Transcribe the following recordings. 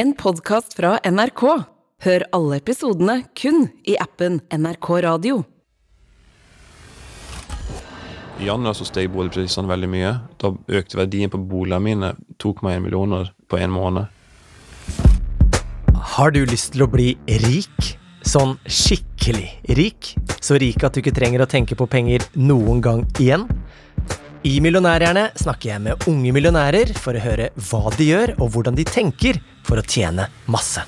En podkast fra NRK. Hør alle episodene kun i appen NRK Radio. I januar så steg boligprisene veldig mye. Da økte verdien på boligene mine 2,1 millioner på en måned. Har du lyst til å bli rik? Sånn skikkelig rik? Så rik at du ikke trenger å tenke på penger noen gang igjen? I Millionærhjerne snakker jeg med unge millionærer for å høre hva de gjør, og hvordan de tenker for å tjene masse.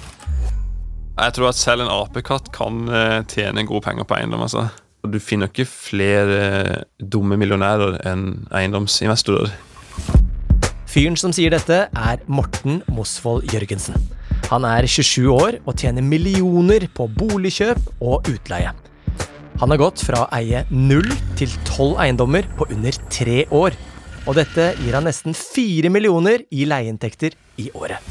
Jeg tror at selv en apekatt kan eh, tjene gode penger på eiendom. altså. Du finner ikke flere eh, dumme millionærer enn eiendomsinvestorer. Fyren som sier dette, er Morten Mosvold Jørgensen. Han er 27 år og tjener millioner på boligkjøp og utleie. Han har gått fra å eie null til tolv eiendommer på under tre år. Og dette gir han nesten fire millioner i leieinntekter i året.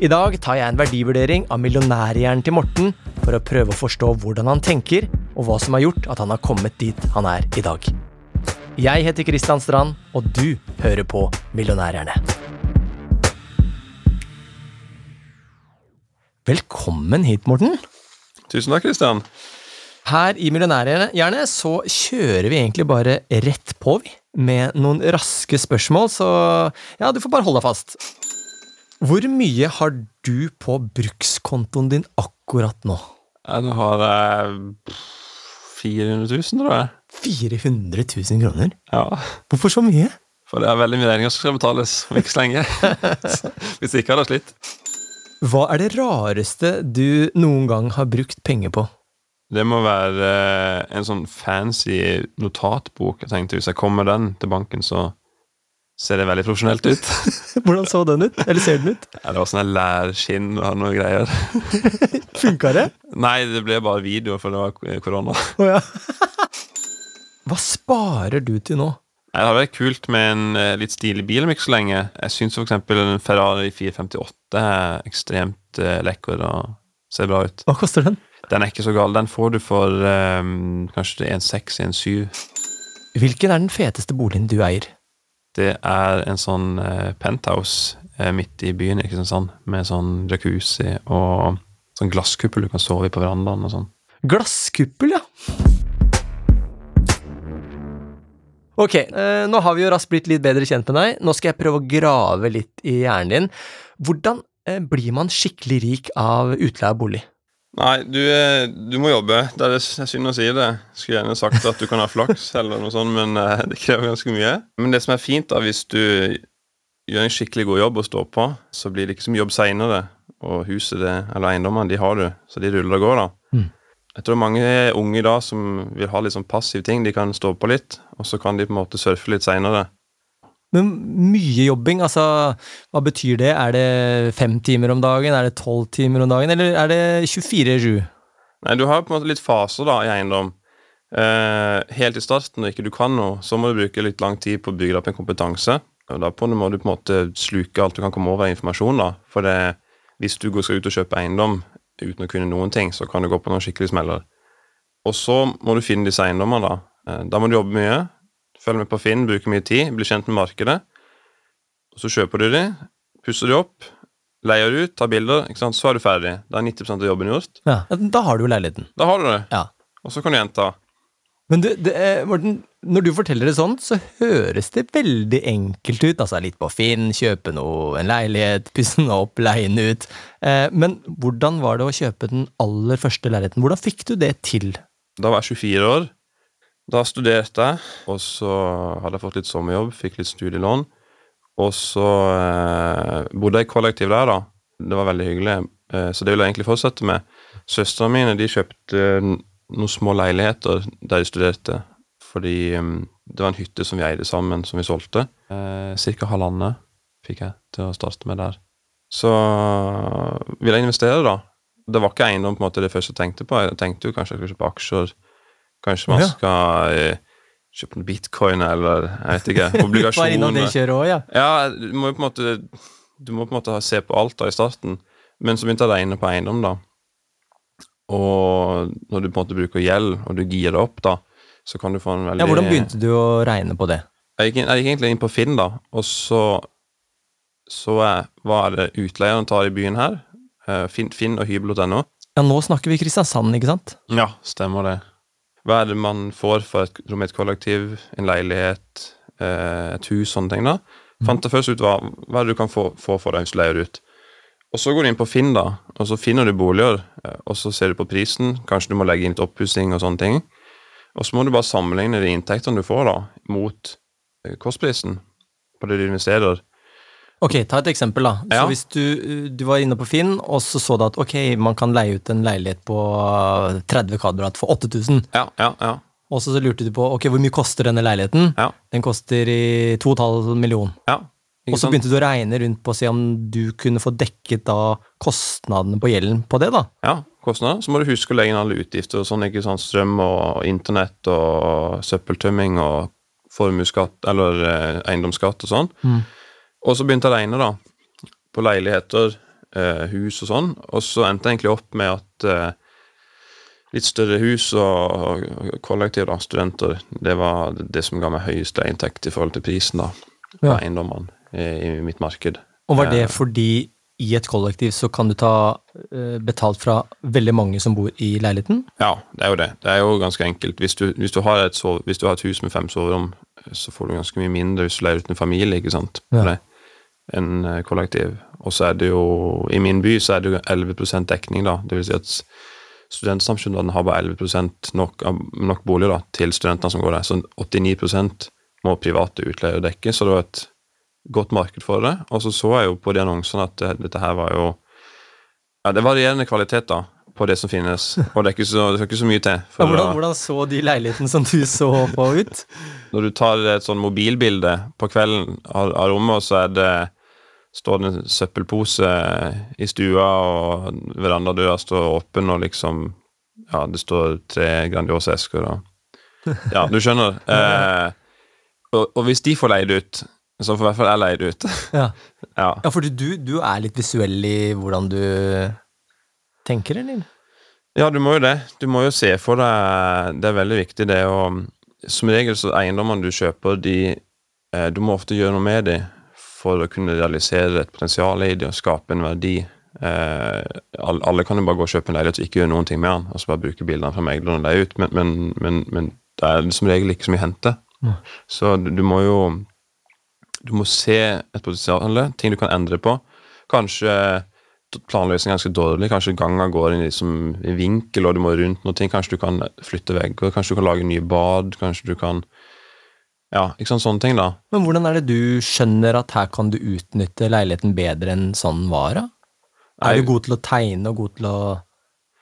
I dag tar jeg en verdivurdering av millionærhjernen til Morten for å prøve å forstå hvordan han tenker, og hva som har gjort at han har kommet dit han er i dag. Jeg heter Kristian Strand, og du hører på Millionærhjerne. Velkommen hit, Morten. Tusen takk, Kristian. Her i Millionærhjerne så kjører vi egentlig bare rett på, vi. Med noen raske spørsmål, så ja, du får bare holde deg fast. Hvor mye har du på brukskontoen din akkurat nå? Nå har jeg 400 000, tror jeg. 400 000 kroner? Ja, Hvorfor så mye? For det er veldig mye regninger som skal betales om ikke så lenge. Hvis ikke hadde jeg slitt. Hva er det rareste du noen gang har brukt penger på? Det må være eh, en sånn fancy notatbok. Jeg tenkte Hvis jeg kommer den til banken, så ser det veldig profesjonelt ut. Hvordan så den ut? Eller ser den ut? Ja, det var sånn lærskinn og noe greier. Funka det? Nei, det ble bare video, for det var korona. Oh, ja. Hva sparer du til nå? Det hadde vært kult med en eh, litt stilig bil om ikke så lenge. Jeg syns f.eks. en Ferrari 458 er ekstremt eh, lekker og ser bra ut. Hva koster den? Den er ikke så gal. Den får du for um, kanskje 1,6-1,7. Hvilken er den feteste boligen du eier? Det er en sånn uh, penthouse uh, midt i byen i Kristiansand, med sånn jacuzzi og sånn glasskuppel du kan sove i på verandaen og sånn. Glasskuppel, ja. Ok, nå har vi jo raskt blitt litt bedre kjent med deg. Nå skal jeg prøve å grave litt i hjernen din. Hvordan blir man skikkelig rik av utleie av bolig? Nei, du, eh, du må jobbe. Det er, synd å si det. Skulle gjerne sagt at du kan ha flaks, eller noe sånt, men eh, det krever ganske mye. Men det som er fint, da, hvis du gjør en skikkelig god jobb og står på, så blir det ikke så mye jobb seinere. Og huset det, eller eiendommene, de har du, så de ruller og går, da. Mm. Jeg tror mange unge i dag som vil ha litt sånn passive ting, de kan stå på litt, og så kan de på en måte surfe litt seinere. Men mye jobbing, altså hva betyr det? Er det fem timer om dagen, er det tolv timer om dagen, eller er det 24-7? Nei, du har på en måte litt faser da i eiendom. Eh, helt i starten, når ikke du kan noe, så må du bruke litt lang tid på å bygge opp en kompetanse. Og da må du på en måte sluke alt du kan komme over av informasjon. da. For det, hvis du skal ut og kjøpe eiendom uten å kunne noen ting, så kan du gå på noen skikkelige smeller. Og så må du finne disse eiendommene. Da Eh, Da må du jobbe mye. Følge med på Finn, bruker mye tid, bli kjent med markedet. Og Så kjøper du de, pusser de opp, leier ut, tar bilder. ikke sant? Så er du ferdig. Da er 90% av jobben gjort. Ja, da har du jo leiligheten. Da har du det. Ja. Og så kan du gjenta. Men du, det, eh, Morten, når du forteller det sånn, så høres det veldig enkelt ut. Altså litt på Finn, kjøpe noe, en leilighet, pusse den opp, leie den ut. Eh, men hvordan var det å kjøpe den aller første leiligheten? Hvordan fikk du det til? Da var jeg 24 år. Da studerte jeg, og så hadde jeg fått litt sommerjobb, fikk litt studielån. Og så eh, bodde jeg i kollektiv der, da. Det var veldig hyggelig, eh, så det vil jeg egentlig fortsette med. Søstrene mine de kjøpte noen små leiligheter der de studerte, fordi um, det var en hytte som vi eide sammen, som vi solgte. Eh, Cirka halvannet fikk jeg til å starte med der. Så ville jeg investere, da. Det var ikke eiendom på en måte det første jeg tenkte på. Jeg tenkte jo kanskje jeg skulle kjøpe aksjer. Kanskje man skal eh, kjøpe noen bitcoin eller jeg vet ikke, Var innom det obligasjoner. kjøret òg, ja. Ja, du må på en måte Du må på en måte se på alt da i starten. Men så begynte jeg å regne på eiendom, da. Og når du på en måte bruker gjeld, og du girer det opp, da, så kan du få en veldig ja. Hvordan begynte du å regne på det? jeg gikk, jeg gikk egentlig inn på Finn, da, og så så jeg, hva er det utleieren tar i byen her. Eh, Finn, finn og hybel.no. Ja, nå snakker vi Kristiansand, ikke sant? Ja, stemmer det. Hva er det man får for et rom i et kollektiv, en leilighet, eh, et hus, sånne ting, da? Fant jeg først ut hva, hva du kan få, få for deg hvis du leier ut. Og så går du inn på Finn, da, og så finner du boliger, eh, og så ser du på prisen. Kanskje du må legge inn litt oppussing og sånne ting. Og så må du bare sammenligne de inntektene du får, da, mot eh, kostprisen på det du investerer. Ok, ta et eksempel, da. Ja. Så hvis du, du var inne på Finn, og så så du at ok, man kan leie ut en leilighet på 30 kvadrat for 8000, Ja, ja, ja. og så lurte du på ok, hvor mye koster denne leiligheten? Ja, Den koster i 2,5 million. ja. Og så begynte du å regne rundt på å se om du kunne få dekket da kostnadene på gjelden på det, da. Ja, kostnader. Så må du huske å legge inn alle utgifter og sånn, ikke sant. Strøm og internett og søppeltømming og formuesskatt eller eh, eiendomsskatt og sånn. Mm. Og så begynte jeg å regne, da. På leiligheter, eh, hus og sånn. Og så endte jeg egentlig opp med at eh, litt større hus og og kollektiv, da, studenter, det var det som ga meg høyest inntekt i forhold til prisen, da. På Ja. eiendommene i, i mitt marked. Og var det Eh, fordi i et kollektiv så kan du ta eh, betalt fra veldig mange som bor i leiligheten? Ja, det er jo det. Det er jo ganske enkelt. Hvis du, hvis du, har, et sove, hvis du har et hus med fem soverom, så får du ganske mye mindre hvis du leier ut en familie, ikke sant, Ja. Enn eh, kollektiv. Og så er det jo I min by så er det jo 11% dekning, da. Det vil si at studentsamskipnadene har bare 11 nok, nok boliger da, til studentene som går der. Så 89% må private utleiere dekke, så det var et godt marked for det. Og så så jeg jo på de annonsene at det, dette her var jo Ja, det er varierende kvalitet, da, på det som finnes. Og det er ikke så, skal ikke så mye til. Ja, hvordan, hvordan så de leilighetene som du så på ut? Når du tar et sånn mobilbilde på kvelden av, av rommet, så er det står det en søppelpose i stua, og verandadøra står åpen, og liksom Ja, det står tre Grandiosa-esker og Ja, du skjønner. Eh, og, og hvis de får leid ut, så får i hvert fall jeg leid ut. Ja, ja. ja for du, du er litt visuell i hvordan du tenker, eller? Ja, du må jo det. Du må jo se for deg Det er veldig viktig, det å Som regel så eiendommene du kjøper, de eh, Du må ofte gjøre noe med de for å kunne realisere et potensial i det og skape en verdi. Eh, alle, kan jo bare gå og kjøpe en leilighet og ikke gjøre noen ting med den, og så bare bruke bildene fra megleren og leie ut, men, men, men, men det er som regel ikke så mye å hente. Mm. Så du, du må jo Du må se et potensial, ting du kan endre på. Kanskje planløsningen er ganske dårlig. Kanskje ganga går inn i, liksom, i vinkel, og du må rundt noe. Kanskje du kan flytte vegger, kanskje du kan lage nye bad. Kanskje du kan Ja, ikke sant, sånne ting, da. Men hvordan er det du skjønner at her kan du utnytte leiligheten bedre enn sånn var, da? Er Nei. du god til å tegne og god til å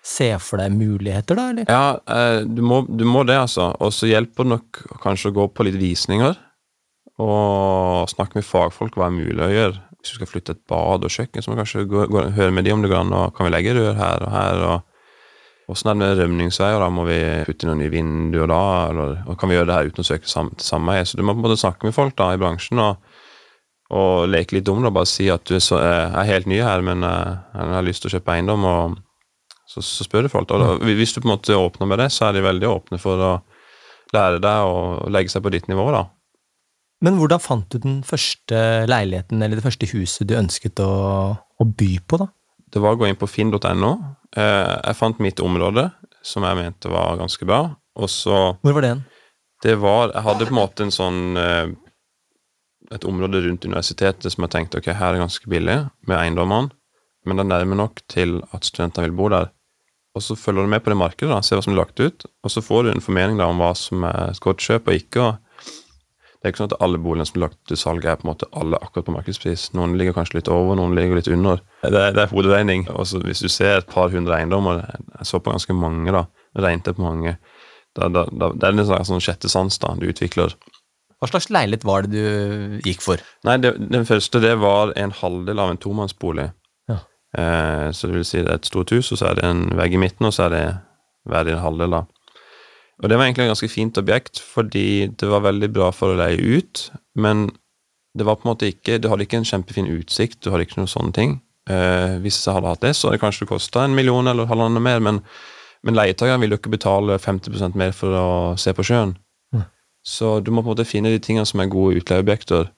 se for deg muligheter, da, eller? Ja, eh, du, må, du må det, altså. Og så hjelper det nok kanskje å gå på litt visninger. Og snakke med fagfolk hva er mulig å gjøre. Hvis du skal flytte et bad og kjøkken, så må du kanskje gå, gå, høre med de om det går an. og Kan vi legge rør her og her? og Åssen er det med rømningsveier? da, Må vi putte inn noen nye vinduer da? Eller og kan vi gjøre det her uten å søke sam sameie? Så du må på en måte snakke med folk da i bransjen og, og leke litt dum. da, Bare si at du er, så, eh, er helt ny her, men eh, jeg har lyst til å kjøpe eiendom. og så, så spør du folk. Og da, hvis du på en måte åpner med det, så er de veldig åpne for å lære deg å legge seg på ditt nivå. da. Men hvordan fant du den første leiligheten, eller det første huset du ønsket å, å by på, da? Det var å gå inn på finn.no. Eh, jeg fant mitt område, som jeg mente var ganske bra. Og så Hvor var det hen? Det var Jeg hadde på en måte en sånn eh, Et område rundt universitetet som jeg tenkte ok, her er ganske billig med eiendommene, men det er nærme nok til at studentene vil bo der. Og så følger du med på det markedet, da, ser hva som er lagt ut, og så får du en formening da om hva som er godt kjøp og ikke. og det er ikke sånn at alle boligene som er lagt til salg, er på en måte alle akkurat på markedspris. Noen ligger kanskje litt over, noen ligger litt under. Det er, det er hoderegning. Også hvis du ser et par hundre eiendommer, jeg så på ganske mange, da, regnet på mange, da, da, da, det er en slags sånn sjette sans da, du utvikler. Hva slags leilighet var det du gikk for? Nei, det, den første det var en halvdel av en tomannsbolig. Ja. Eh, så det vil si det er et stort hus, og så er det en vegg i midten, og så er det hver din halvdel, da. Og det var egentlig et ganske fint objekt, fordi det var veldig bra for å leie ut, men det var på en måte ikke Du hadde ikke en kjempefin utsikt, du hadde ikke noen sånne ting. Eh, hvis jeg hadde hatt det, så hadde det kanskje kosta en million eller halvannen mer, men, men leietakeren vil jo ikke betale 50% mer for å se på sjøen. Mm. Så du må på en måte finne de tingene som er gode utleieobjekter,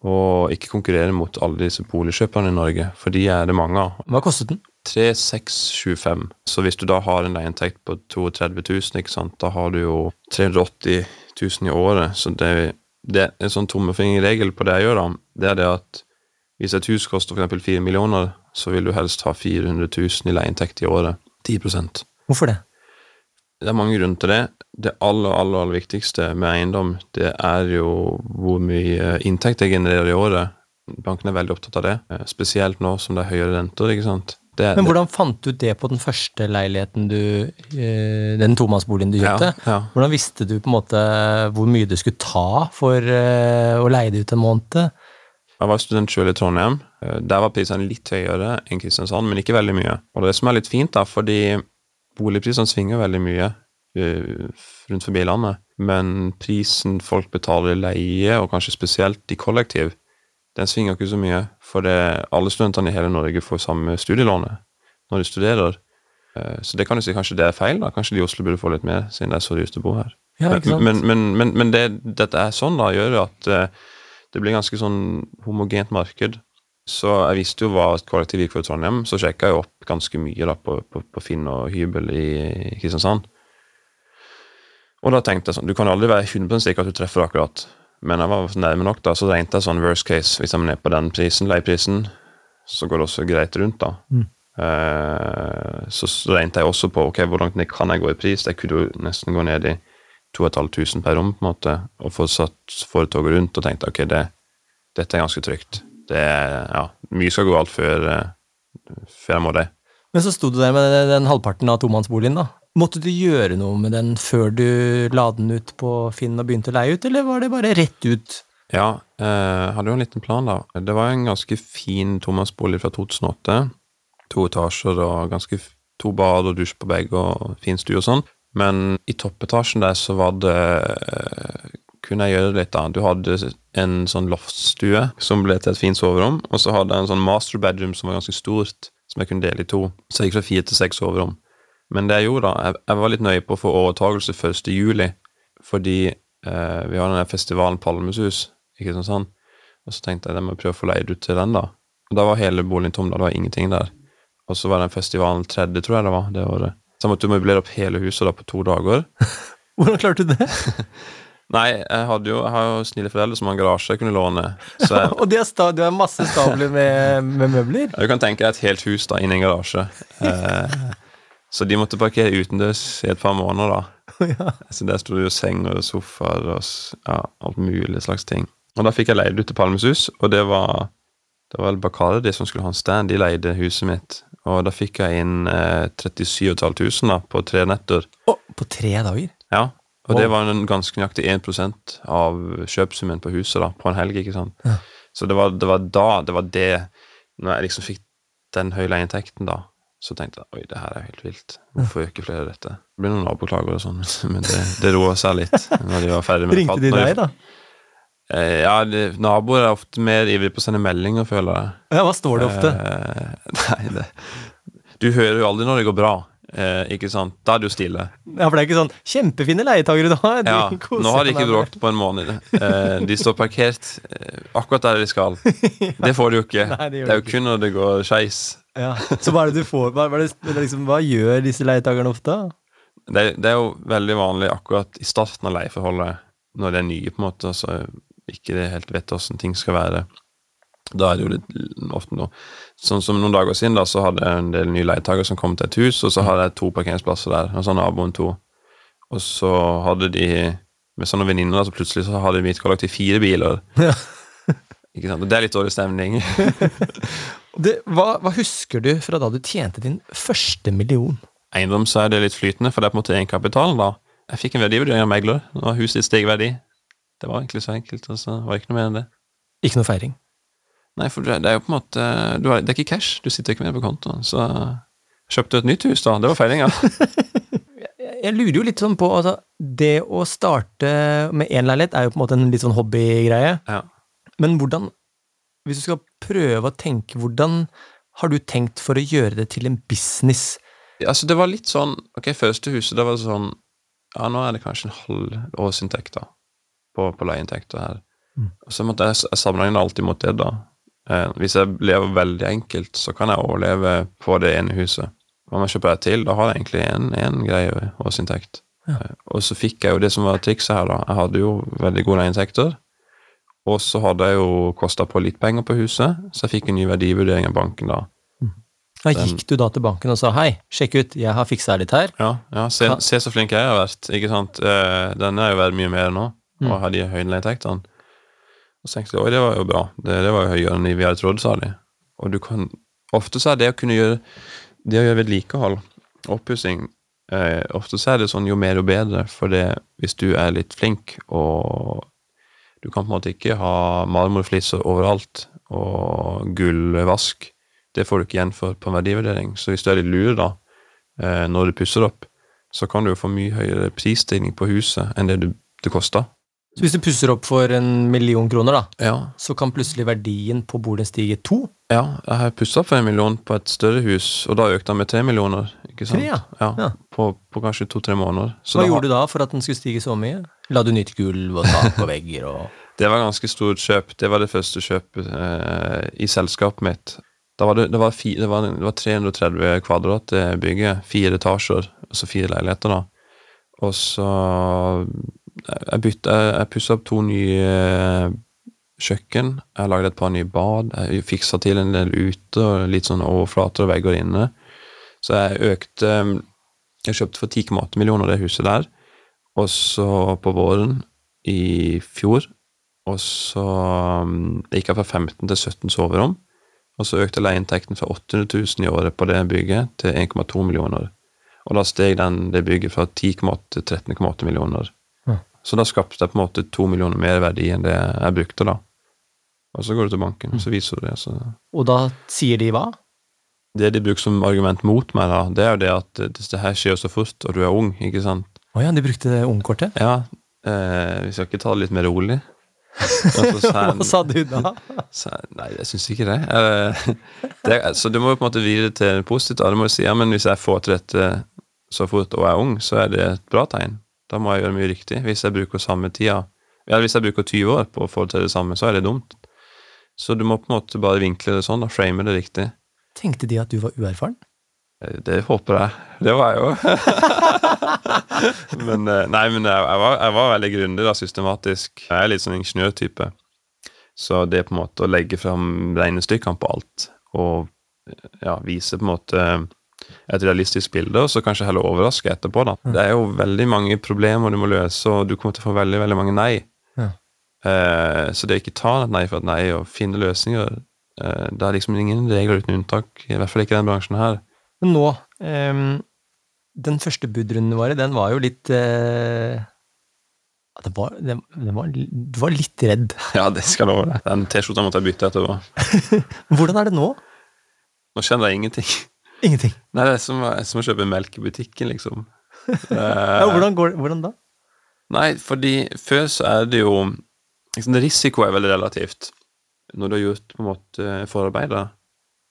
og ikke konkurrere mot alle disse boligkjøperne i Norge, for de er det mange av. Hva kostet den? 3625. Så hvis du da har en leieinntekt på 32 000, ikke sant, da har du jo 380 000 i året. Så det, det er en sånn tommefingerregel på det jeg gjør, da. Det er det at hvis et hus koster f.eks. 4 millioner, så vil du helst ha 400 000 i leieinntekt i året. 10% Hvorfor det? Det er mange grunner til det. Det aller, aller, aller viktigste med eiendom, det er jo hvor mye inntekt jeg genererer i året. Bankene er veldig opptatt av det, eh, spesielt nå som det er høyere renter. ikke sant? Det, Men hvordan fant du det på den første leiligheten du eh, Den tomannsboligen du kjøpte? Ja, ja. Hvordan visste du på en måte hvor mye du skulle ta for eh, å leie det ut en måned? Jeg var student selv i Trondheim. Eh, Der var prisene litt høyere enn Kristiansand, men ikke veldig mye. Og det som er litt fint, da, fordi boligprisene svinger veldig mye rundt forbi landet, men prisen folk betaler i leie, og kanskje spesielt i kollektiv, den svinger ikke så mye, for det, alle studentene i hele Norge får samme studielånet når de studerer. Eh, Så det kan du si kanskje det er feil, da. Kanskje de i Oslo burde få litt mer, siden det er så dyrt å bo her. Ja? Men, men, men, men det, dette er sånn, da, gjør det at eh, det blir ganske sånn homogent marked. Så jeg visste jo hva et kollektiv gikk for i Trondheim, så sjekka jeg opp ganske mye da på, på, på Finn og hybel i Kristiansand. Og da tenkte jeg sånn Du kan aldri være 100 sikker at du treffer akkurat, men jeg var nærme nok, da, så regnet jeg sånn worst case. Hvis jeg er på den prisen, leieprisen, så går det også greit rundt, da. Mm. Uh, så, regnet jeg også på ok, hvor langt ned kan jeg gå i pris. Jeg kunne jo nesten gå ned i 2500 per rom, på en måte, og få satt foretoget rundt og tenkte ok, det, dette er ganske trygt. Det ja, Mye skal gå alt før, eh, før jeg må det. Men så sto du der med den, den halvparten av tomannsboligen, da. Måtte du gjøre noe med den før du la den ut på Finn og begynte å leie ut, eller var det bare rett ut? Ja, jeg hadde jo en liten plan, da. Det var en ganske fin tomannsbolig fra 2008. To etasjer og ganske to bad og dusj på begge og fin stue og sånn. Men i toppetasjen der så var det eh, Kunne jeg gjøre litt, da. Du hadde en sånn loftstue som ble til et fint soverom, og så hadde jeg en sånn master bedroom som var ganske stort, som jeg kunne dele i to. Så jeg gikk fra fire til seks soverom. Men det jeg gjorde, da Jeg, jeg var litt nøye på å få overtakelse 1. juli, fordi eh, vi har den der festivalen Palmesus i Kristiansand. Og så tenkte jeg jeg må prøve å få leid ut til den, da. Og da var hele boligen tom, da. Det var ingenting der. Og så var den festivalen tredje, tror jeg det var, det året. Så jeg måtte møblere opp hele huset da på to dager. Hvordan klarte du det? Nei, jeg hadde jo, jeg har jo snille foreldre som har en garasje jeg kunne låne. Jeg, Og det du har masse stabler med, med møbler? du kan tenke deg et helt hus da, inni en garasje. Eh, så de måtte parkere utendørs i et par måneder, da. ja. Så der sto det jo senger og sofaer og ja, alt mulig slags ting. Og da fikk jeg leid ut til Palmesus, og det var det var vel Bacardi som skulle ha en stand. De leide huset mitt. Og da fikk jeg inn eh, 37 500 da, på tre netter. Oh, på tre dager? Ja, og oh. det var en ganske nøyaktig 1% av kjøpsummen på huset da, på en helg. ikke sant? Ja. Så det var, det var da det var det Når jeg liksom fikk den høye leieinntekten, da, så tenkte jeg oi, det her er jo helt vilt. Hvorfor gjør ikke flere dette? Det ble noen naboklager og sånn, men det, det roa seg litt. når de var ferdig med Ringte de deg, da? Eh, Ja, naboer er ofte mer ivrige på å sende meldinger, føler jeg. Ja, hva står det ofte? Eh, nei, det Du hører jo aldri når det går bra, eh, ikke sant? Da er det jo stille. Ja, for det er ikke sånn 'kjempefine leietagere du har'. Ja, nå har de ikke bråkt på en måned. Eh, de står parkert eh, akkurat der de skal. Det får de jo ikke. Nei, det det er jo kun når det går skeis. Ja. Så hva er det du får? Hva, det, liksom, hva gjør disse leietakerne ofte? Det, det er jo veldig vanlig akkurat i starten av leieforholdet, når det er nye, på en måte, så ikke det helt vet åssen ting skal være. Da er det jo litt ofte noe Sånn som noen dager siden, da, så hadde jeg en del nye leietakere som kom til et hus, og så hadde jeg to parkeringsplasser der, og så naboen to. Og så hadde de med sånne venninner, så plutselig så hadde mitt kollektiv fire biler. Ja. Ikke sant? Og det er litt dårlig stemning. Det, hva, hva husker du fra da du tjente din første million? Eiendom så er det litt flytende, for det er på en måte egenkapitalen, da. Jeg fikk en verdivurdering av megler, og huset steg verdi. Det var egentlig så enkelt, altså. Det var ikke noe mer enn det. Ikke noe feiring. Nei, for det er jo på en måte du har, Det er ikke cash, du sitter ikke med det på kontoen. Så kjøpte du et nytt hus, da. Det var feilinga. Jeg, lurer jo litt sånn på altså, Det å starte med én leilighet er jo på en måte en litt sånn hobbygreie. Ja. Men hvordan Hvis du skal prøve å tenke, hvordan har du tenkt for å gjøre det til en business? altså, det var litt sånn Ok, første huset, da var det sånn Ja, nå er det kanskje en halv årsinntekt, da, på, på leieinntekter her. Så måtte, jeg, jeg sammenligne alltid mot det, da. Eh, hvis jeg lever veldig enkelt, så kan jeg overleve på det ene huset. Om jeg kjøper et til, da har jeg egentlig en, en greie årsinntekt. Ja. Eh, og så fikk jeg jo det som var trikset her, da. Jeg hadde jo veldig gode inntekter. Og så hadde jeg jo kosta på litt penger på huset, så jeg fikk en ny verdivurdering av banken da. Da gikk du da til banken og sa hei, sjekk ut, jeg har fiksa litt her. Ja, ja se, se så flink jeg har vært. ikke sant? Denne den er jo verdt mye mer nå, Mm. og har de høye leieinntektene. Og så tenkte jeg oi, det var jo bra. Det, det var jo høyere enn vi hadde trodd, sa de. Og du kan Ofte så er det å kunne gjøre det å gjøre vedlikehold, oppussing eh, Ofte så er det sånn jo mer jo bedre, for det hvis du er litt flink og du kan på en måte ikke ha marmorfliser overalt og gullvask. Det får du ikke igjen for på en verdivurdering. Så hvis du er litt lur da, eh, når du pusser opp, så kan du jo få mye høyere prisstigning på huset enn det du, det koster. Så hvis du pusser opp for en million kroner, da, Ja. så kan plutselig verdien på bordet stige to? ja, jeg har pussa for en million på et større hus, og da økte den med tre millioner. ikke sant? Tre, ja. ja. Ja. På, på kanskje to-tre måneder. Så Hva da gjorde du da for at den skulle stige så mye? La du nytt gulv og tak og vegger og Det var ganske stort kjøp. Det var det første kjøpet eh, i selskapet mitt. Da var det, det, var fi, det, var, det var 330 kvadrat bygget. Fire etasjer, altså fire leiligheter, da. Og så Jeg bytte Jeg, jeg pussa opp to nye eh, kjøkken. Jeg lagde et par nye bad. Jeg fiksa til en del ute og litt sånn overflater og vegger inne. Så jeg økte Jeg kjøpte for 10,8 millioner det huset der. Og så på våren i fjor og så um, gikk jeg fra 15 til 17 soverom. Og så økte leieinntekten fra 800 000 i året på det bygget til 1,2 millioner. Og da steg den, det bygget fra 10,8 til 13,8 millioner. Så da skapte jeg på en måte to millioner mer verdi enn det jeg brukte, da. Og så går du til banken, og så viser du det. Så Og da sier de hva? det de bruker som argument mot meg, da, det er jo det at hvis det her skjer så fort, og du er ung, ikke sant. Å ja, de brukte ungkortet? Ja, eh, vi skal ikke ta det litt mer rolig. Jeg- Hva sa du da? Sen, nei, jeg syns ikke det. Eh, det. Så du må jo på en måte det til positivt. da. Du må jo si ja, men hvis jeg får til dette så fort og er ung, så er det et bra tegn. Da må jeg gjøre mye riktig. Hvis jeg bruker samme tida ja, Hvis jeg bruker 20 år på å få til det samme, så er det dumt. Så du må på en måte bare vinkle det sånn, og frame det riktig. Tenkte de at du var uerfaren? Eh, Det håper jeg. Det var jeg jo. men eh, nei, men jeg, var, jeg var veldig grundig, da, systematisk. Jeg er litt sånn ingeniørtype. Så det på en måte å legge fram regnestykkene på alt, og eh, ja, vise på en måte et realistisk bilde, og så kanskje heller overraske etterpå, da. Det er jo veldig mange problemer du må løse, og du kommer til å få veldig, veldig mange nei. Ja. Eh, så det å ikke ta et nei for et nei, og finne løsninger, eh, det er liksom ingen regler uten unntak, i hvert fall ikke i den bransjen her. Men nå ehm, Den første budrunden vår, den var jo litt eh, det var, det, det var, Du var litt redd. Ja, det skal jeg love deg. Den T-skjorta måtte jeg bytte etterpå. Hvordan er det nå? Nå kjenner jeg ingenting. Ingenting. Nei, det er som, er som å kjøpe melk i butikken, liksom. Ja, hvordan, går, hvordan da? Nei, fordi før så er det jo liksom, det Risiko er veldig relativt. Når du har gjort på en måte forarbeidet,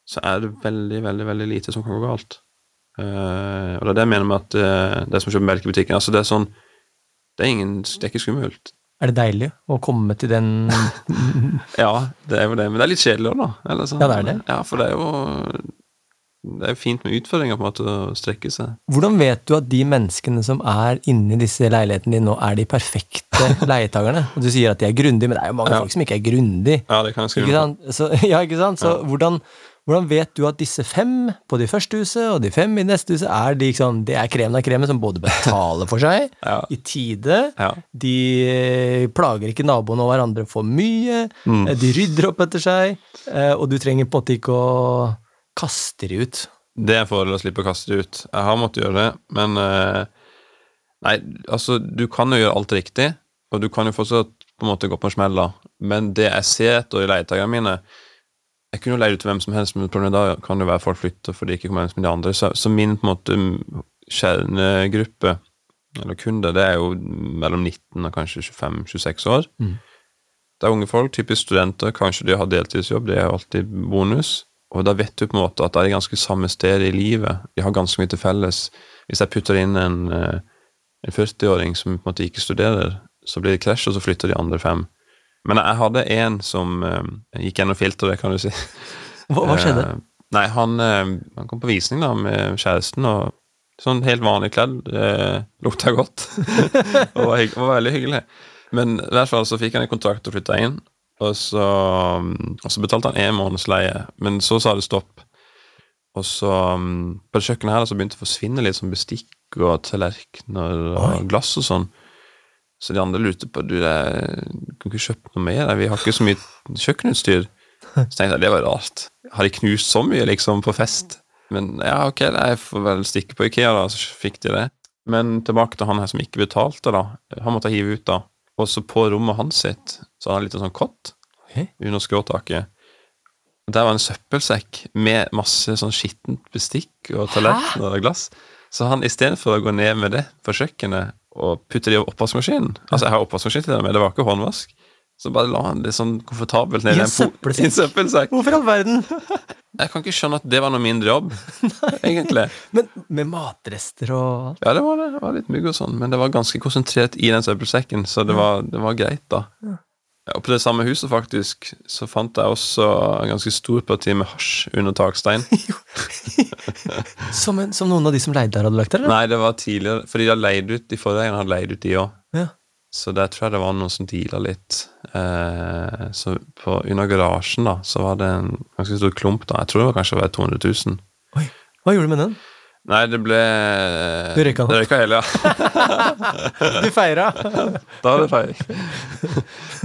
så er det veldig, veldig veldig lite som kan gå galt. Uh, og det er det jeg mener med at uh, det er som å kjøpe melk i butikken. Altså, det er sånn Det er, ingen, det er ikke skummelt. Er det deilig å komme til den Ja, det er jo det, men det er litt kjedelig òg, da. Eller sånn. Ja, det er det. Ja, for det er jo Det er fint med utfordringer, på en måte, å strekke seg. Hvordan vet du at de menneskene som er inni disse leilighetene dine nå, er de perfekte leietakerne? Du sier at de er grundige, men det er jo mange Ja. folk som ikke er grundige. Ja, det kan jeg skrive Ikke. Så, ja, ikke sant? Så hvordan, hvordan vet du at disse fem på det første huset og de fem i det neste huset er de, liksom, det er kremen av kremen som både betaler for seg Ja. i tide, Ja. de eh, plager ikke naboene og hverandre for mye, Mm. de rydder opp etter seg, eh, og du trenger på en måte ikke å kaste de ut. Det er en fordel å slippe å kaste det ut. Jeg har måttet gjøre det, men eh, Nei, altså, du kan jo gjøre alt riktig, og du kan jo fortsatt på en måte gå på en smell, da. Men det jeg ser etter i leietakerne mine Jeg kunne jo leid ut til hvem som helst, men problemet da kan jo være folk flytter fordi de ikke kommer hjem med de andre. Så, så min på en måte kjernegruppe, eller kunde, det er jo mellom 19 og kanskje 25-26 år. Mm. Det er unge folk, typisk studenter, kanskje de har deltidsjobb, det er jo alltid bonus. Og da vet du på en måte at de er ganske samme sted i livet. De har ganske mye til felles. Hvis jeg putter inn en, eh, en 40-åring som på en måte ikke studerer, så blir det krasj, og så flytter de andre fem. Men jeg hadde en som eh, gikk gjennom filteret, kan du si. Hva, hva skjedde? Eh, nei, han, han kom på visning da med kjæresten, og sånn helt vanlig kledd. Eh, lukta godt. og var, var veldig hyggelig. Men i hvert fall så fikk han en kontrakt og flytta inn. Og så, og så betalte han én måneds leie, men så sa det stopp. Og så um, På det kjøkkenet her så begynte det å forsvinne litt sånn bestikk og tallerkener og glass og sånn. Så de andre lurte på du, jeg, kan ikke kjøpe noe mer. Vi har ikke så mye kjøkkenutstyr. Så tenkte jeg det var rart. Har de knust så mye liksom på fest? Men ja, ok, jeg får vel stikke på Ikea, da. Så fikk de det. Men tilbake til han her som ikke betalte, da. Han måtte hive ut, da. Og så på rommet hans sitt så hadde han litt sånn kott okay. under skråtaket. Der var en søppelsekk med masse sånn skittent bestikk og tallerkener og glass. Så han istedenfor å gå ned med det på kjøkkenet og putte det i oppvaskmaskinen Altså, jeg har oppvaskmaskin til det, men det var ikke håndvask. Så bare la han det sånn komfortabelt ned I en i en søppelsekk. Hvorfor i all verden? Jeg kan ikke skjønne at det var noe mindre jobb, egentlig. Men med matrester og alt? Ja, det var det. Var litt mygg og sånn, men det var ganske konsentrert i den søppelsekken, så det var, det var greit, da. Ja, og på det samme huset, faktisk, så fant jeg også en ganske stor parti med hasj under takstein. Som, en, som noen av de som leide der, hadde lagt der? eller? Nei, det var tidligere, fordi de hadde leid ut de forrige hadde leid ut de òg. Ja. Så der tror jeg det var noen som deala litt. Eh, så på, under garasjen, da, så var det en ganske stor klump, da. Jeg tror det var kanskje var 200 000. Oi, hva gjorde du med den? Nei, det ble Du røyka den? Røyka hele, ja. Du feira! Da var det feiring.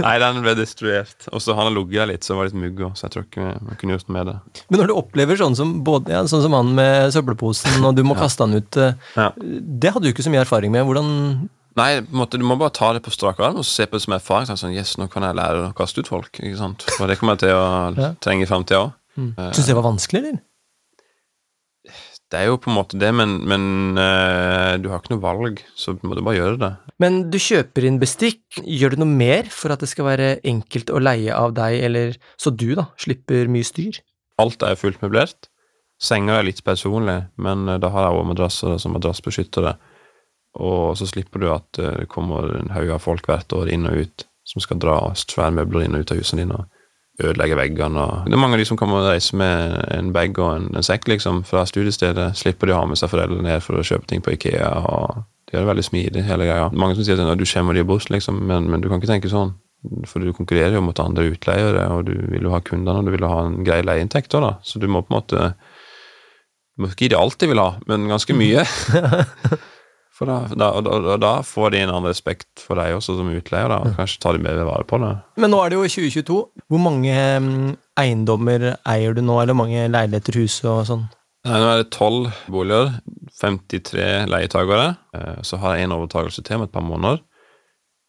Nei, den ble destruert. Og så har han ligget der litt, så det var litt mugg òg, så jeg tror ikke man kunne gjort noe med det. Men når du opplever sånn som, både, ja, sånn som han med søppelposen, og du må kaste han ut eh, Ja. Det hadde du ikke så mye erfaring med. Hvordan Nei, måte, du må bare ta det på strak arm og se på det som erfaring. Sånn, yes, nå kan jeg lære å kaste ut folk. ikke sant? Og det kommer jeg til å trenge i framtida òg. Syns du det var vanskelig, eller? Det er jo på en måte det, men, men uh, du har ikke noe valg, så må du bare gjøre det. Men du kjøper inn bestikk. Gjør du noe mer for at det skal være enkelt å leie av deg, eller så du da slipper mye styr? Alt er fullt møblert. Senga er litt personlig, men eh, da har jeg også madrasser som madrassbeskyttere. Og så slipper du at eh, det kommer en haug av folk hvert år inn og ut som skal dra svære møbler inn og ut av husene dine og ødelegge veggene. Det er mange av de som kommer og reiser med en bag og en, en sekk liksom, fra studiestedet. Slipper de å ha med seg foreldrene ned for å kjøpe ting på Ikea. og De det veldig smidig, hele greia. Mange som sier at du skjemmer de bort, liksom, men, men du kan ikke tenke sånn. For du konkurrerer jo mot andre utleiere, og du vil jo ha kundene, og du vil jo ha en grei leieinntekter, da. Så du må på en måte Du må ikke gi det alt de vil ha, men ganske mye. For da, da, da, da får de en annen respekt for deg også som utleier, da, og kanskje tar de mer vare på det. Men nå er det jo 2022. Hvor mange mm, eiendommer eier du nå, eller mange leiligheter, hus og sånn? Nei, Nå er det tolv boliger, 53 leietakere. Eh, Så har jeg en overtakelse til om et par måneder.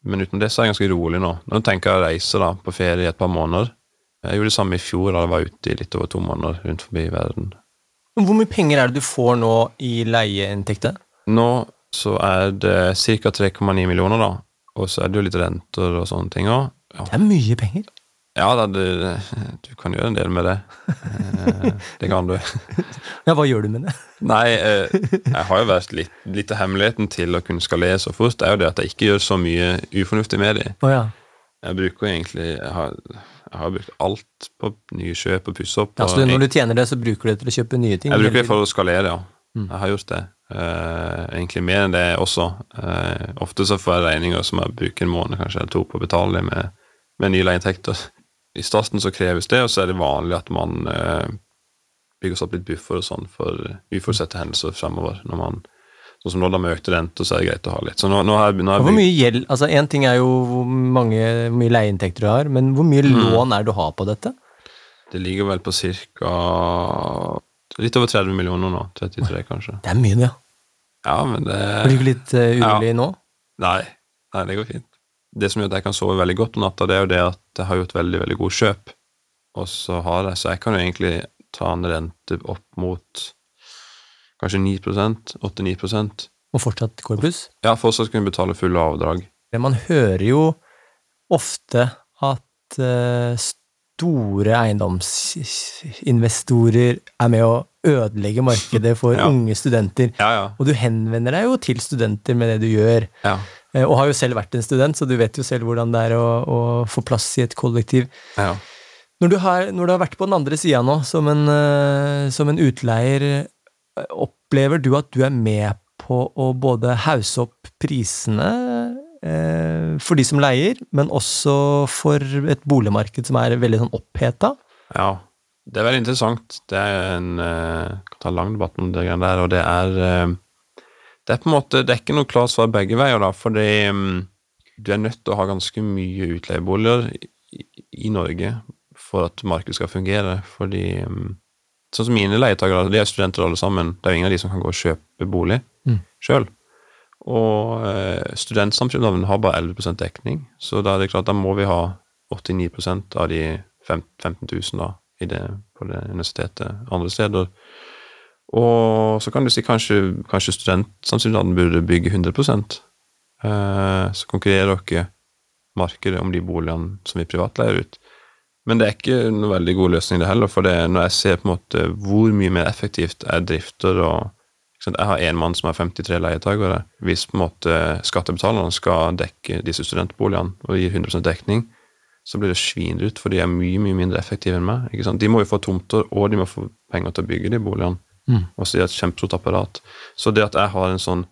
Men utenom det så er jeg ganske rolig nå. Nå tenker jeg å reise da, på ferie i et par måneder. Jeg gjorde det samme i fjor, da jeg var ute i litt over to måneder rundt forbi verden. Hvor mye penger er det du får nå i leieinntekter? Nå så er det ca. 3,9 millioner, da. Og så er det jo litt renter og sånne ting òg. Ja, Det er mye penger. ja da, du, du kan gjøre en del med det. Eh, Det kan du. Ja, hva gjør du med det? Nei, eh, jeg har jo vært litt, litt av hemmeligheten til å kunne skalere så fort, er jo det at jeg ikke gjør så mye ufornuftig med det. Oh, ja. Jeg bruker egentlig Jeg har, jeg har brukt alt på nye kjøp og pusse opp. ja. Så du, når du tjener det, så bruker du det til å kjøpe nye ting? jeg bruker det for å skalere, ja. Jeg har gjort det. Eh, egentlig mer enn det også. Uh, ofte så får jeg regninger som jeg bruker en måned kanskje eller to på å betale med, med nye leieinntekter. I starten så kreves det, og så er det vanlig at man uh, bygger opp litt buffer og sånn for uforutsette hendelser fremover. Når man, sånn som nå da med økte renter, så er det greit å ha litt. Så nå, nå har nå har jeg Hvor mye gjeld Altså, én ting er jo hvor mange, hvor mye leieinntekter du har, men hvor mye Mm. lån er det du har på dette? Det ligger vel på ca. litt over 30 millioner nå. 33, kanskje. Det er mye, det. ja. Ja, men det Blir du litt uh, urolig nå? Nei, nei, det går fint. Det som gjør at jeg kan sove veldig godt om natta, det er jo det at jeg har gjort veldig veldig gode kjøp. Og så har jeg, så jeg kan jo egentlig ta en rente opp mot kanskje 9% 8-9 Og fortsatt gå i pluss? Ja, fortsatt kunne betale fulle avdrag. Man hører jo ofte at eh, store eiendomsinvestorer er med å ødelegge markedet for Ja. unge studenter. Ja, ja. Og du henvender deg jo til studenter med det du gjør. ja. Eh, Og har jo selv vært en student, så du vet jo selv hvordan det er å, å få plass i et kollektiv. Ja. Når du har, når du har vært på den andre sida nå, som en, eh, som en utleier, eh, opplever du at du er med på å både hause opp prisene for de som leier, men også for et boligmarked som er veldig sånn oppheta? Ja, det er veldig interessant. Det er en eh, kan ta en lang debatt om det der, og det er eh, Det er på en måte Det er ikke noe klart svar begge veier, da, fordi mm, du er nødt til å ha ganske mye utleieboliger i, i Norge for at markedet skal fungere, fordi mm, Sånn som mine leietakere, de er studenter alle sammen. Det er jo ingen av de som kan gå og kjøpe bolig Mm. sjøl. Og eh, studentsamskipnaden har bare 11% dekning, så da er det klart da må vi ha 89% av de fem- 15 000 da, det, på det universitetet andre steder. Og så kan du si kanskje, kanskje studentsamskipnaden burde bygge 100 eh, Så konkurrerer dere markedet om de boligene som vi privat leier ut. Men det er ikke noe veldig god løsning det heller, for det, når jeg ser på en måte hvor mye mer effektivt er drifter og sant, Jeg har én mann som har 53 leietakere. Hvis på en måte skattebetalerne skal dekke disse studentboligene og gir 100% dekning, så blir det svindyrt, for de er mye mye mindre effektive enn meg. De må jo få tomter, og de må få penger til å bygge de boligene. Mm. Og så er det et kjempestort apparat. Så det at jeg har en sånn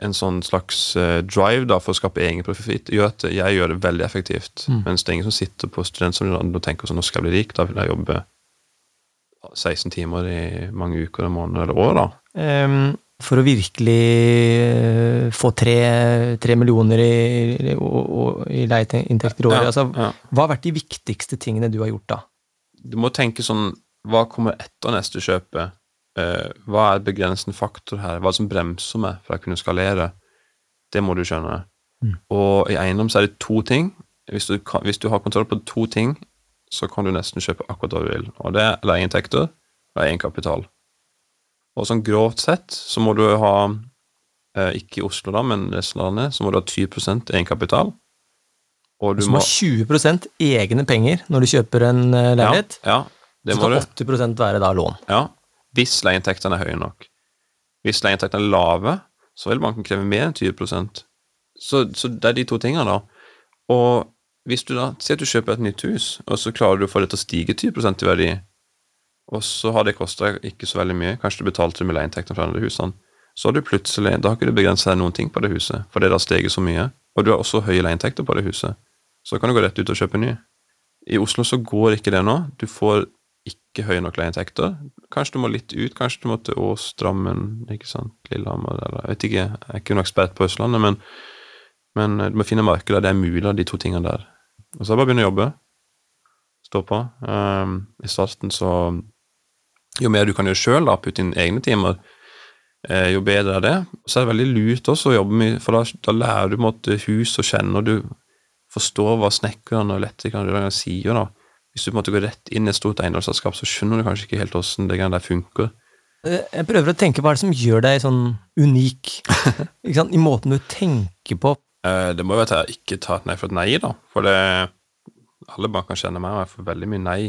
en sånn slags eh, drive da, for å skape egen profitt, gjør at jeg gjør det veldig effektivt. Mm. Mens det er ingen som sitter på studentsamfunnet og tenker sånn, nå skal jeg bli rik, da vil jeg jobbe 16 timer i mange uker, og måneder eller år, da. Um, for å virkelig eh, få tre, tre millioner i, i, leieinntekter i året, Ja, altså, ja. hva har vært de viktigste tingene du har gjort da? Du må tenke sånn Hva kommer etter neste kjøpet? Eh, hva er begrensende faktor her? Hva er det som bremser meg fra å kunne skalere? Det må du skjønne. Mm. Og i eiendom så er det to ting. Hvis du, hvis du har kontroll på to ting, så kan du nesten kjøpe akkurat hva du vil. Og det er leieinntekter og egenkapital. Og sånn grovt sett så må du ha, eh, ikke i Oslo da, men resten av landet, så må du ha 20 egenkapital. Og du så må ha 20% egne penger når du kjøper en eh, leilighet. Ja, ja det så må kan du. 80% være da lån. Ja, hvis leieinntektene er høye nok. Hvis leieinntektene er lave, så vil banken kreve mer enn 20% Så, så det er de to tingene, da. Og hvis du da Si at du kjøper et nytt hus, og så klarer du å få det til å stige 20 i verdi, og så har det kosta ikke så veldig mye, kanskje du betalte med leieinntektene fra andre husene, så har du plutselig Da har ikke du begrensa deg noen ting på det huset, fordi det har steget så mye, og du har også høye leieinntekter på det huset. Så kan du gå rett ut og kjøpe ny. I Oslo så går ikke det nå. Du får ikke høye nok leieinntekter. Kanskje du må litt ut, kanskje du må til Ås, Drammen, ikke sant, Lillehammer eller Jeg vet ikke, jeg er ikke noen ekspert på Østlandet, men, men du må finne markeder der det er mulig de to tingene der. Og så er det bare å begynne å jobbe. Stå på. Um, I starten så Jo mer du kan gjøre sjøl, putte inn egne timer, eh, jo bedre er det. Så er det veldig lurt også å jobbe mye, for da, da lærer du måte, en måte hus og du forstår hva snekkerne og elektrikerne sier. da. Hvis du på en måte går rett inn i et stort eiendomsselskap, så skjønner du kanskje ikke helt åssen det greiene der funker. Eh, Jeg prøver å tenke hva er det som gjør deg sånn unik i måten du tenker på. Eh, Det må jo være at jeg ikke tar et nei for et nei, da. For det, alle banker kjenner meg, og jeg får veldig mye nei.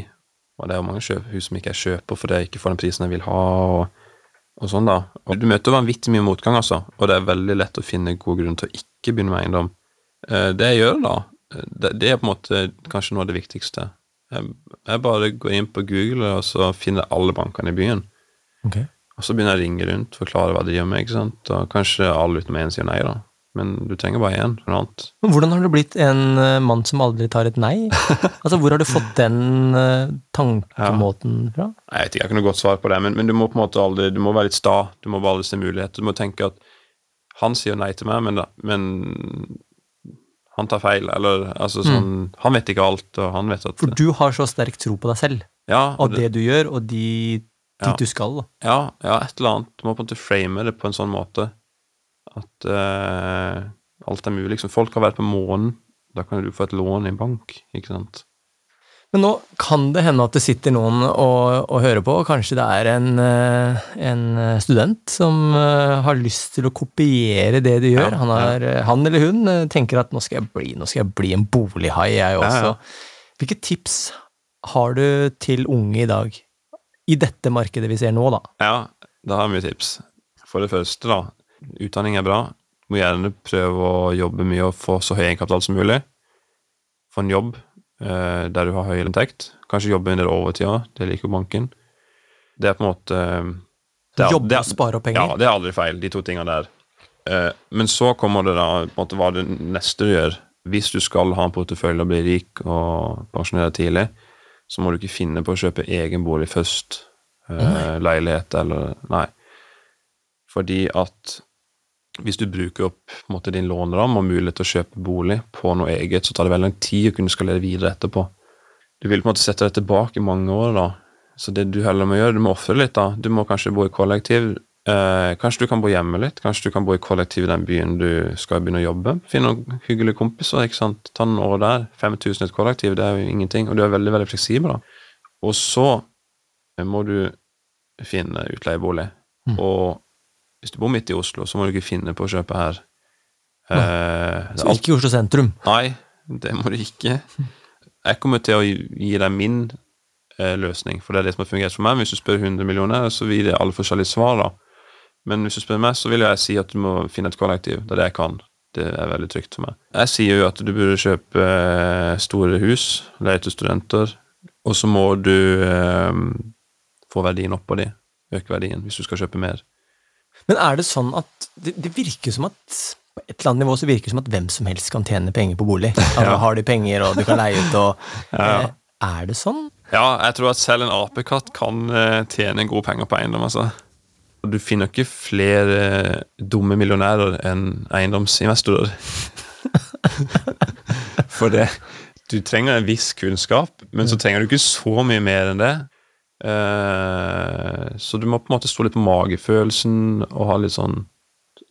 Og det er jo mange hus som ikke jeg kjøper fordi jeg ikke får den prisen jeg vil ha. og, og sånn da. Og Du møter vanvittig mye motgang, altså. Og det er veldig lett å finne gode grunner til å ikke begynne med eiendom. Eh, Det jeg gjør da, det, det er på en måte kanskje noe av det viktigste. Jeg, jeg bare går inn på Google og så finner alle bankene i byen. Og så begynner jeg å ringe rundt, forklare hva de gjør med, ikke sant. Og kanskje alle utenom én sier nei, da. Men du trenger bare én, noe annet. Men hvordan har du blitt en eh, mann som aldri tar et nei? Altså, Hvor har du fått den eh, tankemåten fra? Jeg vet ikke, jeg har ikke noe godt svar på det, men, men du må på en måte aldri, du må være litt sta. Du må bare se muligheter. Du må tenke at han sier nei til meg, men, da- men han tar feil, eller altså sånn Han vet ikke alt, og han vet at For du har så sterk tro på deg selv, ja, og og det du gjør, og de, dit Ja. du skal. da. ja, ja, et eller annet. Du må på en måte frame det på en sånn måte at uh, alt er mulig. Liksom, folk har vært på månen. Da kan du få et lån i en bank, ikke sant. Men nå kan det hende at det sitter noen og, og hører på, og kanskje det er en, eh, en student som eh, har lyst til å kopiere det de gjør. Ja, han, har, han eller hun tenker at nå skal jeg bli, skal jeg bli en bolighai, jeg også. ja. Hvilke tips har du til unge i dag? I dette markedet vi ser nå, da. Ja, da har jeg mye tips. For det første, da. Utdanning er bra. må gjerne prøve å jobbe mye og få så høy egenkapital som mulig. Få en jobb eh, der du har høy inntekt. Kanskje jobbe en del overtid òg, det liker jo banken. Det er på en måte eh, det er, Jobbe og spare opp penger. Ja, det er aldri feil, de to tingene der. Eh, men så kommer det da på en måte hva det neste du gjør. Hvis du skal ha en portefølje og bli rik og pensjonere tidlig, så må du ikke finne på å kjøpe egen bolig først. Eh, leilighet eller Nei. Fordi at hvis du bruker opp måte, din låneramme og mulighet til å kjøpe bolig på noe eget, så tar det veldig lang tid å kunne skalere videre etterpå. Du vil på en måte sette deg tilbake i mange år, da. Så det du heller må gjøre, du må ofre litt, da. Du må kanskje bo i kollektiv. Eh, kanskje du kan bo hjemme litt. Kanskje du kan bo i kollektiv i den byen du skal begynne å jobbe. Finn noen hyggelige kompiser, ikke sant. Ta noen år der. 5000 i et kollektiv, det er jo ingenting. Og du er veldig, veldig fleksibel, da. Og så må du finne utleiebolig. Mm. Og hvis du bor midt i Oslo, så må du ikke finne på å kjøpe her. Eh, Så ikke i Oslo sentrum. Nei, det må du ikke. Jeg kommer til å gi gi deg min eh, løsning, for det er det som har fungert for meg. Hvis du spør 100 millioner, så vil det alle forskjellige svar, da. Men hvis du spør meg, så vil jeg si at du må finne et kollektiv. Det er det jeg kan. Det er veldig trygt for meg. Jeg sier jo at du burde kjøpe eh, store hus, leie til studenter, og så må du eh, få verdien opp på de. Øke verdien hvis du skal kjøpe mer. Men er det sånn at det, det virker som at på et eller annet nivå så virker det som at hvem som helst kan tjene penger på bolig. Altså, Ja. Har de penger, og du kan leie ut, og Ja, eh, Er det sånn? Ja, jeg tror at selv en apekatt kan eh, tjene gode penger på eiendom, altså. Du finner ikke flere eh, dumme millionærer enn eiendomsinvestorer. For det Du trenger en viss kunnskap, men så trenger du ikke så mye mer enn det. Eh, så du må på en måte stå litt på magefølelsen og ha litt sånn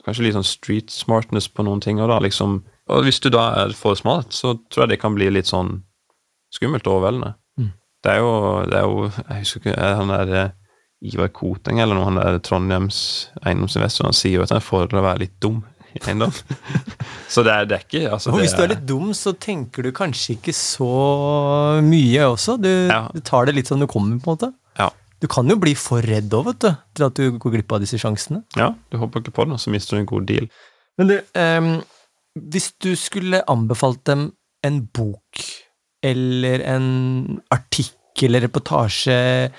Kanskje litt sånn street smartness på noen ting. Og, da, liksom, og hvis du da er for smart, så tror jeg det kan bli litt sånn skummelt og overveldende. Det er jo, det er jo Jeg husker ikke han der eh, Ivar Koteng eller noe, han der Trondheims eiendomsinvestor, han sier jo at det er en fordel å være litt dum i eiendom. så det er, det er ikke altså, Og hvis du er litt dum, så tenker du kanskje ikke så mye også. Du, Ja. du tar det litt som du kommer, på en måte. Du kan jo bli for redd òg, vet du, til at du går glipp av disse sjansene. ja, du håper ikke på det, så mister du en god deal. Men du, um, hvis du skulle anbefalt dem en bok eller en artikkel eller reportasje,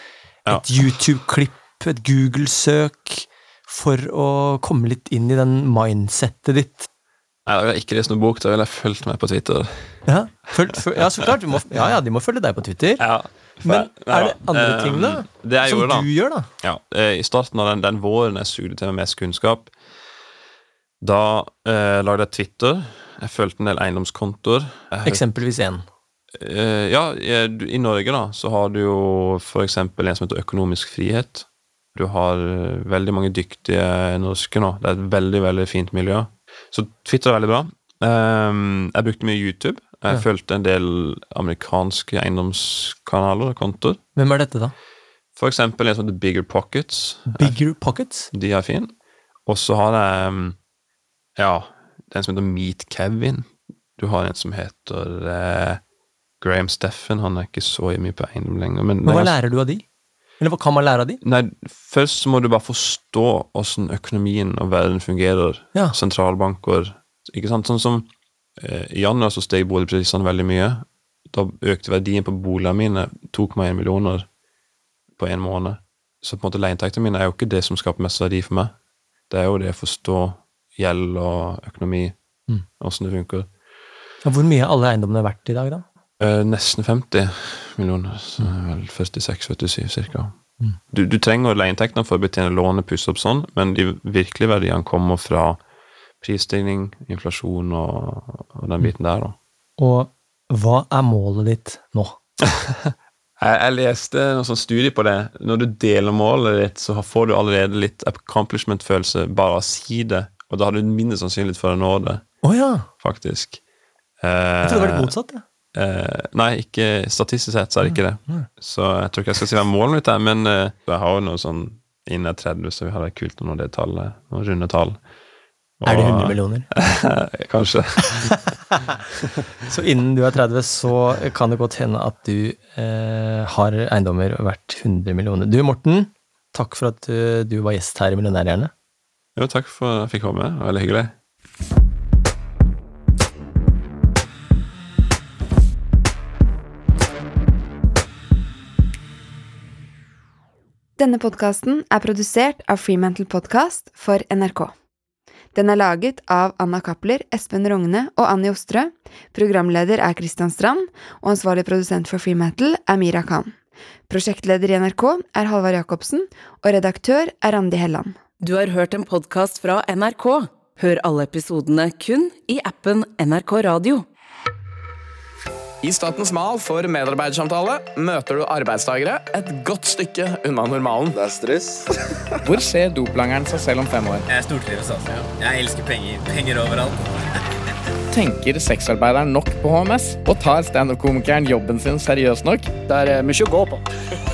Ja. et YouTube-klipp, et Google-søk, for å komme litt inn i den mindsettet ditt Nei, Da vil jeg ikke lest noen bok, da vil jeg fulgt meg på Twitter. Ja, følt, følg, ja så klart. Du må, ja, ja, de må følge deg på Twitter. Ja, Men er det andre ting, da? Det jeg som gjorde, da du gjør, da? Ja, eh, I starten av den, den våren jeg sugde til meg mest kunnskap, da eh, lagde jeg Twitter. Jeg fulgte en del eiendomskontoer. Eksempelvis én. Eh, ja, i, Norge da, så har du jo for eksempel en som heter Økonomisk frihet. Du har eh, veldig mange dyktige norske nå. Det er et veldig, veldig fint miljø. Så Twitter er veldig bra. Ehm, jeg brukte mye YouTube. Jeg Ja. fulgte en del amerikanske eiendomskanaler og kontoer. Hvem er dette, da? For eksempel en som heter Bigger Pockets. Bigger Pockets? De er fine. Og så har jeg um, Ja, det er en som heter Meet Kevin. Du har en som heter eh, Graham Steffen. Han er ikke så mye på eiendom lenger. Men, Men hva er- lærer du av de? Eller hva kan man lære av de? Nei, først så må du bare forstå åssen økonomien og verden fungerer. Ja. Sentralbanker. Ikke sant? Sånn som eh, I januar så steg boligprisene veldig mye. Da økte verdien på boligene mine 2,1 millioner på en måned. Så på en måte leieinntektene mine er jo ikke det som skaper mest verdi for meg. Det er jo det å forstå gjeld og økonomi, Mm. det funker. Hvor mye er alle eiendommene verdt i dag, da? Eh, nesten 50 millioner. Så vel 46-47 cirka. Mm. Du, du trenger leieinntektene for å betjene lånet, pusse opp sånn, men de virkelige verdiene kommer fra prisstigning, inflasjon og, og den biten der, da. Og hva er målet ditt nå? Jeg, jeg leste noen sånn studie på det. Når du deler målet ditt, så får du allerede litt accomplishment-følelse bare av å si det, og da har du mindre sannsynlighet for å nå det, oh, ja! faktisk. Jeg trodde det var litt motsatt. Ja. Eh, nei, ikke statistisk sett så er det ikke det. Så jeg tror ikke jeg skal si hva målet mitt er, men uh, jeg har jo noe sånn innen 30, så vi hadde det kult å nå det tallet. Noen runde tall. Er det 100 millioner? Kanskje. Så innen du er 30, så kan det godt hende at du uh, har eiendommer verdt 100 millioner. Du, Morten, takk for at du, du var gjest her i Millionærhjerne. Jo, takk for at jeg fikk komme. Veldig hyggelig. Denne podkasten er produsert av Freemantle Podcast for NRK. Den er laget av Anna Cappler, Espen Rogne og Annie Ostrø. Programleder er Christian Strand, og ansvarlig produsent for Freemantle er Mira Khan. Prosjektleder i NRK er Halvard Jacobsen, og redaktør er Randi Helland. Du har hørt en podkast fra NRK. Hør alle episodene kun i appen NRK Radio. I Statens mal for medarbeidersamtale møter du arbeidstakere et godt stykke unna normalen. Det er stress. Hvor ser doplangeren seg selv om fem år? Jeg stortrives, altså. Jeg elsker penger. Penger overalt. Tenker sexarbeideren nok på HMS? Og tar standup-komikeren jobben sin seriøst nok? Det er mye å gå på.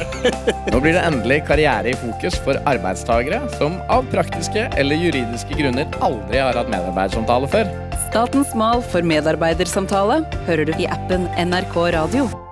Nå blir det endelig karriere i fokus for arbeidstagere som av praktiske eller juridiske grunner aldri har hatt medarbeidersamtale før. Statens mal for medarbeidersamtale hører du i appen NRK Radio.